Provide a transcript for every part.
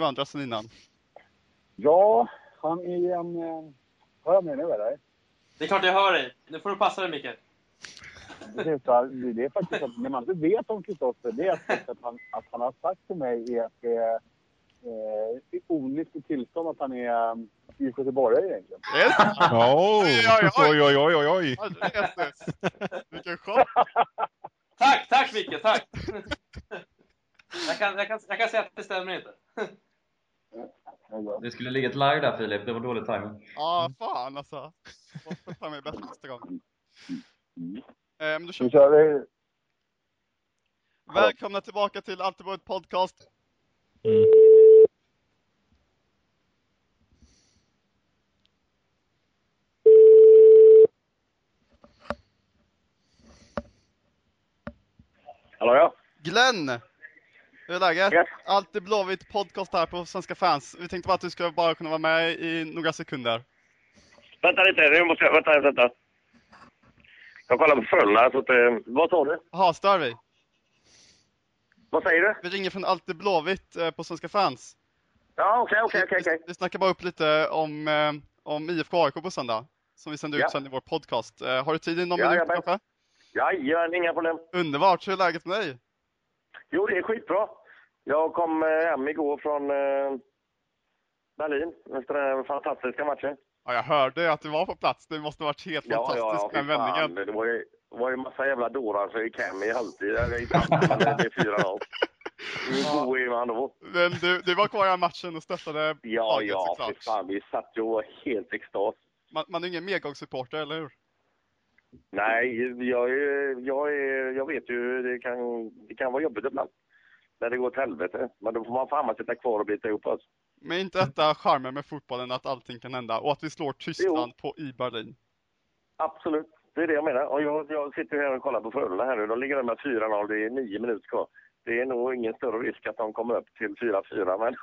i andra sen innan? Ja, han är en... eh, Hör jag mig nu eller? Det är klart jag hör dig. Nu får du passa dig, Micke. Det här, det är faktiskt att när man inte vet om Kristoffer, det är att han, att han har sagt till mig är att det är eh, i onyktert tillstånd att han är um, IFK Göteborgare egentligen. Det? Oj, oj, oj, oj, oj, oj. Vilken chock! Tack, tack Micke, tack! Jag kan, jag, kan, jag kan säga att det stämmer inte. Det skulle ligga ett live där Filip, det var dålig timing. Ja, fan alltså. Måste ta mig bättre nästa gång. Eh, men då kör kör vi. Välkomna tillbaka till Alterborg Podcast. Hallå ja. Glenn! Hur är läget? Yes. Allt är Blåvitt podcast här på Svenska fans. Vi tänkte bara att du ska bara kunna vara med i några sekunder. Vänta lite, nu måste jag... Vänta, vänta. Jag kollar på Frölunda. Så att, eh, vad sa du? Jaha, stör vi? Vad säger du? Vi ringer från Allt är Blåvitt eh, på Svenska fans. Ja, okej, okej, okej. Vi- okej. Vi snackar bara upp lite om, eh, om IFK AIK på söndag. Som vi sänder ut Ja. sen i vår podcast. Har du tid i någon Ja, minut kanske? Jajamän, inga problem. Underbart, hur är läget med dig? Jo, det är skitbra. Jag kom eh, hem igår från eh, Berlin efter den fantastiska matchen. Ja, jag hörde att du var på plats. Det måste ha varit helt fantastiskt fy med vändningen. fan. Det var ju, var ju massa jävla dårar som gick hem i halvtid. Jag gick fram till det är 4-0. Hur god är man då? Men du, du var kvar i matchen och stöttade Ja, laget ja, fy såklart. fan. Vi satt ju och var helt extas. Man, man är ingen medgångssupporter, eller hur? Nej, jag, är, jag, är, jag vet ju det kan, det kan vara jobbigt ibland. När det går åt helvete. Men då får man fan sitta kvar och bita ihop oss. Men är inte detta charmen med fotbollen, att allting kan hända? Och att vi slår Tyskland på i Berlin? Absolut, det är det jag menar. Och jag, jag sitter här och kollar på Frölunda här nu. De ligger där med 4-0, det är nio minuter kvar. Det är nog ingen större risk att de kommer upp till 4-4, men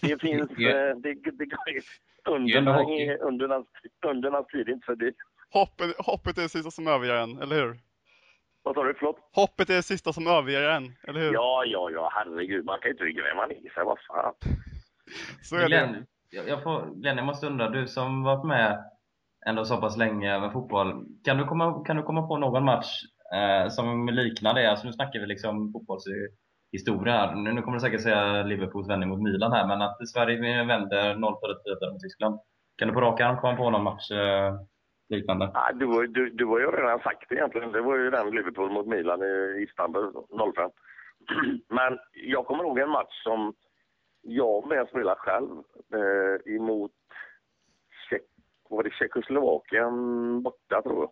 det finns... Eh, det, det, det, undernas, undernas, undernas tid är inte förbi. Hoppet, hoppet är det sista som överger en, eller hur? Vad sa du? Förlåt? Hoppet är det sista som överger en, eller hur? Ja, ja, ja, herregud. Man kan ju inte gräva ner sig. Vad fan. Så är det. Glenn, jag, jag får, Glenn, jag måste undra, du som varit med ändå så pass länge med fotboll, kan du komma, kan du komma på någon match eh, som liknar det? Alltså nu snackar vi liksom fotbollshistoria här. Nu, nu kommer du säkert säga Liverpools vändning mot Milan här, men att Sverige vänder 0-4 mot Tyskland. Kan du på rak arm komma på någon match eh, liknande? Ja, du, var- du, du har ju redan sagt det egentligen. Det var ju den Liverpool mot Milan i Istanbul 05. Men jag kommer ihåg en match som jag med spelade själv eh, emot Tjeck, var det Tjeckoslovakien borta tror jag.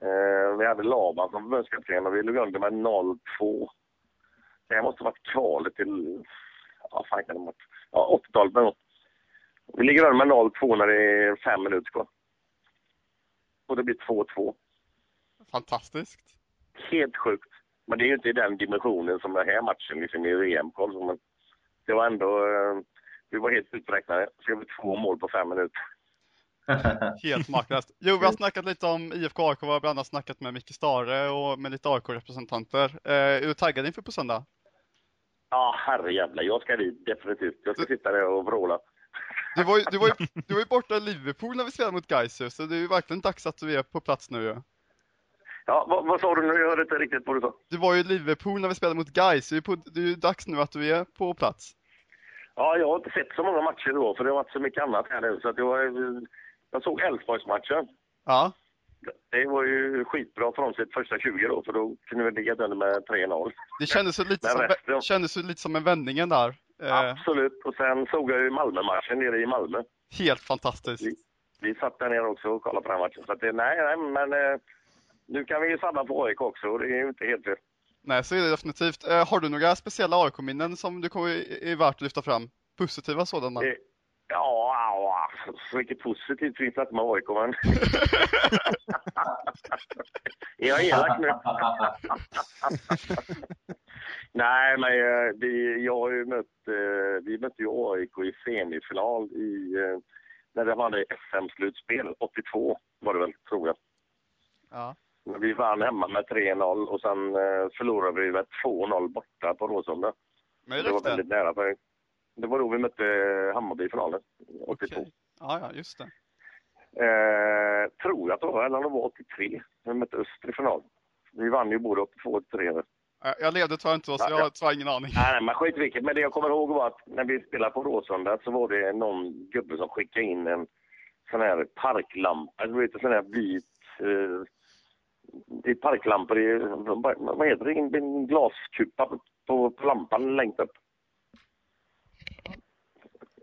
Eh, vi hade Laban som förbundskapten och vi låg under med 0-2. Det måste ha varit kvalet till, ja fan kan det ha varit, ja 80-talet någon gång. Vi ligger under med 0-2 när det är fem minuter kvar. Och det blir 2-2. Fantastiskt. Helt sjukt. Men det är ju inte i den dimensionen som den här matchen liksom i VM-koll. Men det var ändå... Eh, vi var helt uträknade. Så det blev två mål på fem minuter. Helt makalöst. Jo, vi har snackat lite om IFK AIK, vi har bland annat snackat med Micke Stare och med lite AIK-representanter. Eh, är du taggad inför på söndag? Ja, herrejävlar. Jag ska dit definitivt. Jag ska sitta där och vråla. Du var ju, du var ju, du var ju borta i Liverpool när vi spelade mot Gais ju, så det är ju verkligen dags att du är på plats nu ju. Ja, vad, vad sa du nu? Jag hörde inte riktigt vad du sa. Du var ju i Liverpool när vi spelade mot Gais, det är ju på- det är ju dags nu att du är på plats. Ja, jag har inte sett så många matcher då, för det har varit så mycket annat här nu. Så att jag, jag såg Elfsborgsmatchen. Ja, Det var ju skitbra frånsett första 20 då, för då kunde vi ligga under med 3-0. det kändes ju lite, som, resten- kändes lite som en vändningen där. Eh, Absolut. Och sen såg jag ju Malmö-matchen nere i Malmö. helt fantastiskt. Vi, vi satt där nere också och kollade på den matchen. Så det, nej, nej, men eh, nu kan vi ju sabba på AIK också och det är ju inte helt fel. Nej, så är det definitivt. Eh, har du några speciella AIK-minnen som du kommer är värt att lyfta fram? Positiva sådana? Eh, Ja, ja, så mycket positivt finns det inte med AIK, men... är jag elak nu? Nej, men eh, vi, jag har ju mött, eh, vi mötte ju AIK i semifinal i, eh, när det var det SM-slutspel, 82 var det väl, tror jag. Ja. Vi vann hemma med 3-0 och sen förlorade vi med 2-0 borta på Råsunda. Men Det var det väldigt nära. För Det var då vi mötte Hammarby i finalen, 82. Okej. Ja, ja, just det. Eh, tror jag att det var, eller om det var 83. Vi mötte Öster i final. Vi vann ju både 82 och 83. Eh, Jag levde jag inte, så jag har tyvärr ingen aning. nej, men skit vilket. Men det jag kommer ihåg var att när vi spelade på Råsunda så var det någon gubbe som skickade in en sån här parklampa, du vet en sån här vit eh, det är parklampor i, vad heter det, en, en glaskupa på, på, på lampan längst upp.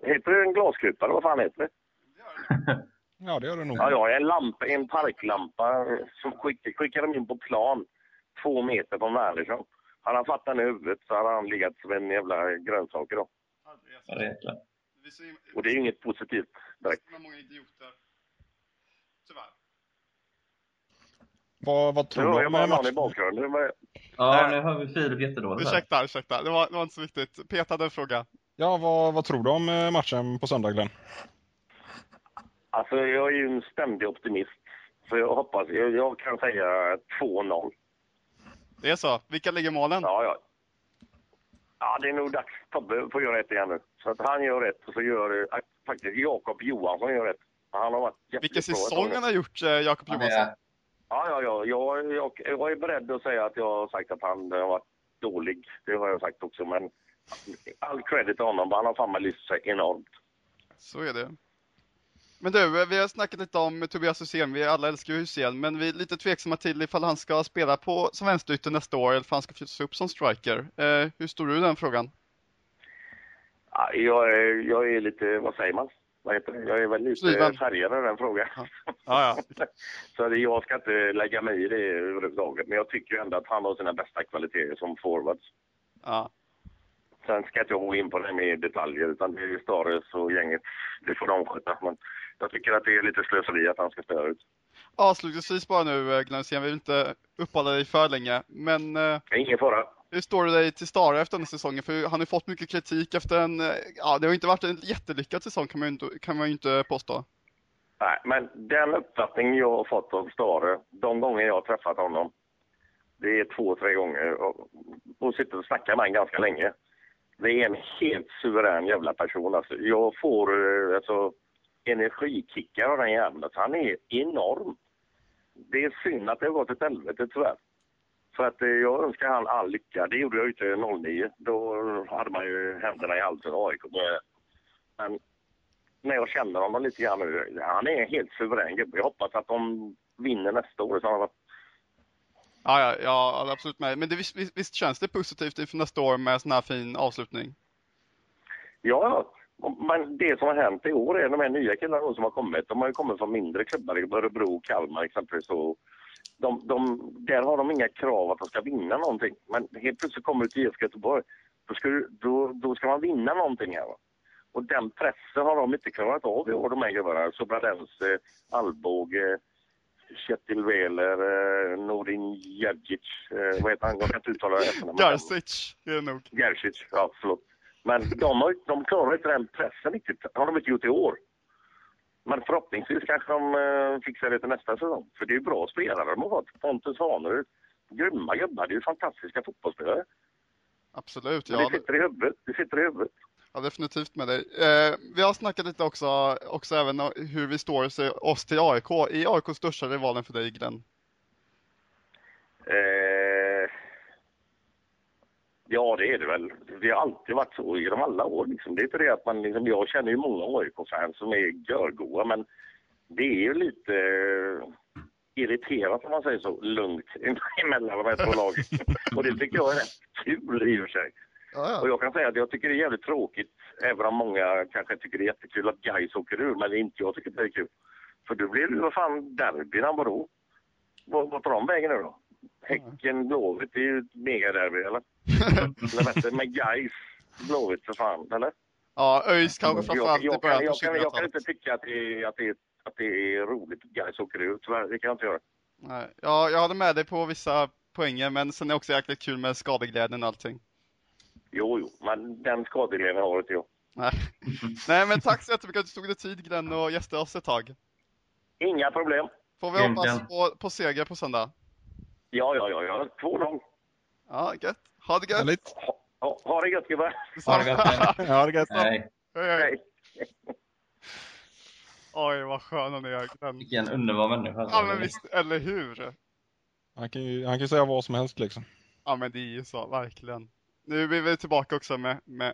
Heter det en glaskupa eller vad fan heter det? Ja, det gör det nog. Ja, ja, en lampa, en parklampa som skick, skickade de in på plan två meter från Wernersson. Han har fattat den i huvudet så har han legat som en jävla grönsak idag. Och det är ju inget positivt direkt. det är många idioter. Tyvärr. Vad, vad tror du jag om i matchen? Ja, nu hör vi Filip jättedåligt. Ursäkta, ursäkta. Det var, det var inte så viktigt. Peter hade en fråga. Ja, vad, vad tror du om eh, matchen på söndag, Glenn? Alltså, jag är ju en ständig optimist. Så jag hoppas, jag, jag kan säga 2-0. Det är så. Vilka ligger målen? Ja, ja. Ja, det är nog dags. Tobbe får göra rätt igen nu. Så att han gör rätt och så gör eh, faktiskt Jakob Johansson gör rätt. Han har varit. Vilken säsong han har gjort, eh, Jakob Han Johansson. Ja, ja, ja. Jag, jag, jag är beredd att säga att jag har sagt att han har varit dålig. Det har jag sagt också, men all credit till honom. Han har fan lyft sig enormt. Så är det. Men du, vi har snackat lite om Tobias Hysén. Vi alla älskar Hysén, men vi är lite tveksamma till ifall han ska spela på som vänsterytter nästa år eller ifall han ska flyttas upp som striker. Eh, hur står du i den frågan? Ja, jag, är, jag är lite, vad säger man? Vad heter det? Jag är väl lite färgad i den frågan. Ja, ja. Så det, jag ska inte lägga mig i det överhuvudtaget. Men jag tycker ju ändå att han har sina bästa kvaliteter som forward. ja. Sen ska inte jag gå in på det med detaljer, utan det är ju Stares och gänget. Det får de sköta. Men jag tycker att det är lite slöseri att han ska spela ut. Avslutningsvis bara nu, eh, Glenn vi vill inte uppehålla dig för länge, men eh, ingen fara. hur står du dig till Stara efter den här säsongen? För han har ju fått mycket kritik efter en, eh, ja det har ju inte varit en jättelyckad säsong kan man ju inte, kan man inte påstå. Nej, men den uppfattning jag har fått av Stare, de gånger jag har träffat honom, det är två, tre gånger, och, och sitter och snackar med honom ganska länge. Det är en helt suverän jävla person. Alltså, jag får alltså, energikickar av den jäveln. Han är enorm. Det är synd att det har gått ett helvete tyvärr. För att eh, jag önskar han all lycka. Det gjorde jag till 09. Då hade man ju händerna i halsen AIK. Men när jag känner honom lite grann nu, han är en helt suverän gubbe. Jag hoppas att de vinner nästa år. Så han har Ja, ja, ja absolut med. Men det, visst, visst känns det positivt inför nästa år med en sån här fin avslutning? Ja, men det som har hänt i år är de här nya killarna som har kommit. De har ju kommit från mindre klubbar, Örebro, Kalmar exempelvis. Och de, de, där har de inga krav att de ska vinna någonting. Men helt plötsligt kommer du till IFK Göteborg, då ska, du, då, då ska man vinna någonting här. Va? Och den pressen har de inte klarat av i år, de här gubbarna. Sobradense, Alvbåge, Kjetil Wähler, eh, Norin eh, vad heter han? Jag kan inte uttala efternamnet. Garcic är det nog. Gerzic, ja förlåt. Men de, har, de klarar inte den pressen riktigt. har de inte gjort i år. Men förhoppningsvis kanske de eh, fixar det till nästa säsong. För det är ju bra spelare de har fått. Pontus Hanerud. Grymma gubbar. Det är ju fantastiska fotbollsspelare. Absolut, Men ja. det sitter i huvudet. Det sitter i huvudet. Ja, definitivt med dig. Eh, vi har snackat lite också, också även hur vi står oss till AIK. Är AIK största rivalen för dig, Glenn? Eh, ja, det är det väl. Det har alltid varit så genom alla år. Liksom. Det är inte det att man... Liksom, jag känner ju många AIK-fans som är görgoa, men det är ju lite eh, irriterat om man säger så, lugnt emellan de här två lagen. och det tycker jag är rätt kul i och för sig. Ja, Och jag kan säga att jag tycker det är jävligt tråkigt, även om många kanske tycker det är jättekul att Gais åker ur, men inte jag tycker det är kul. För då blir det ju vad fan derbyn, vadå? Vad, vad tar de vägen nu då? Häcken, Blåvitt, det är ju ett megaderby, eller? eller bättre, med Gais, Blåvitt för fan, eller? ja ÖIS kanske Jag, framförallt i jag, början jag, kan, jag kan 2000-talet. inte tycka att det, är, att, det att det är roligt att Gais åker ur, tyvärr. Det kan jag inte göra. Nej, Ja, jag håller med dig på vissa poänger, men sen är det också jäkligt kul med skadeglädjen och allting. Jo, jo, men den skadeglädjen har inte jag. Nej. Nej, men tack så jättemycket att du tog dig tid, Glenn, och gästade oss ett tag. Inga problem. Får vi hoppas på, på seger på söndag. Ja, ja, ja, ja. 2-0. Ja, gött. Ha det gött. Härligt. Ha, Ha, ha det gött gubbar! Ha det gött. Ja, det gött. Nej, Hej, hej. Hej! Oj, vad skön han är. Den... vilken underbar människa. alltså. Ja, men visst, eller hur? Han kan ju han kan ju säga vad som helst liksom. Ja, men det är ju så, verkligen. Nu är vi tillbaka också med, med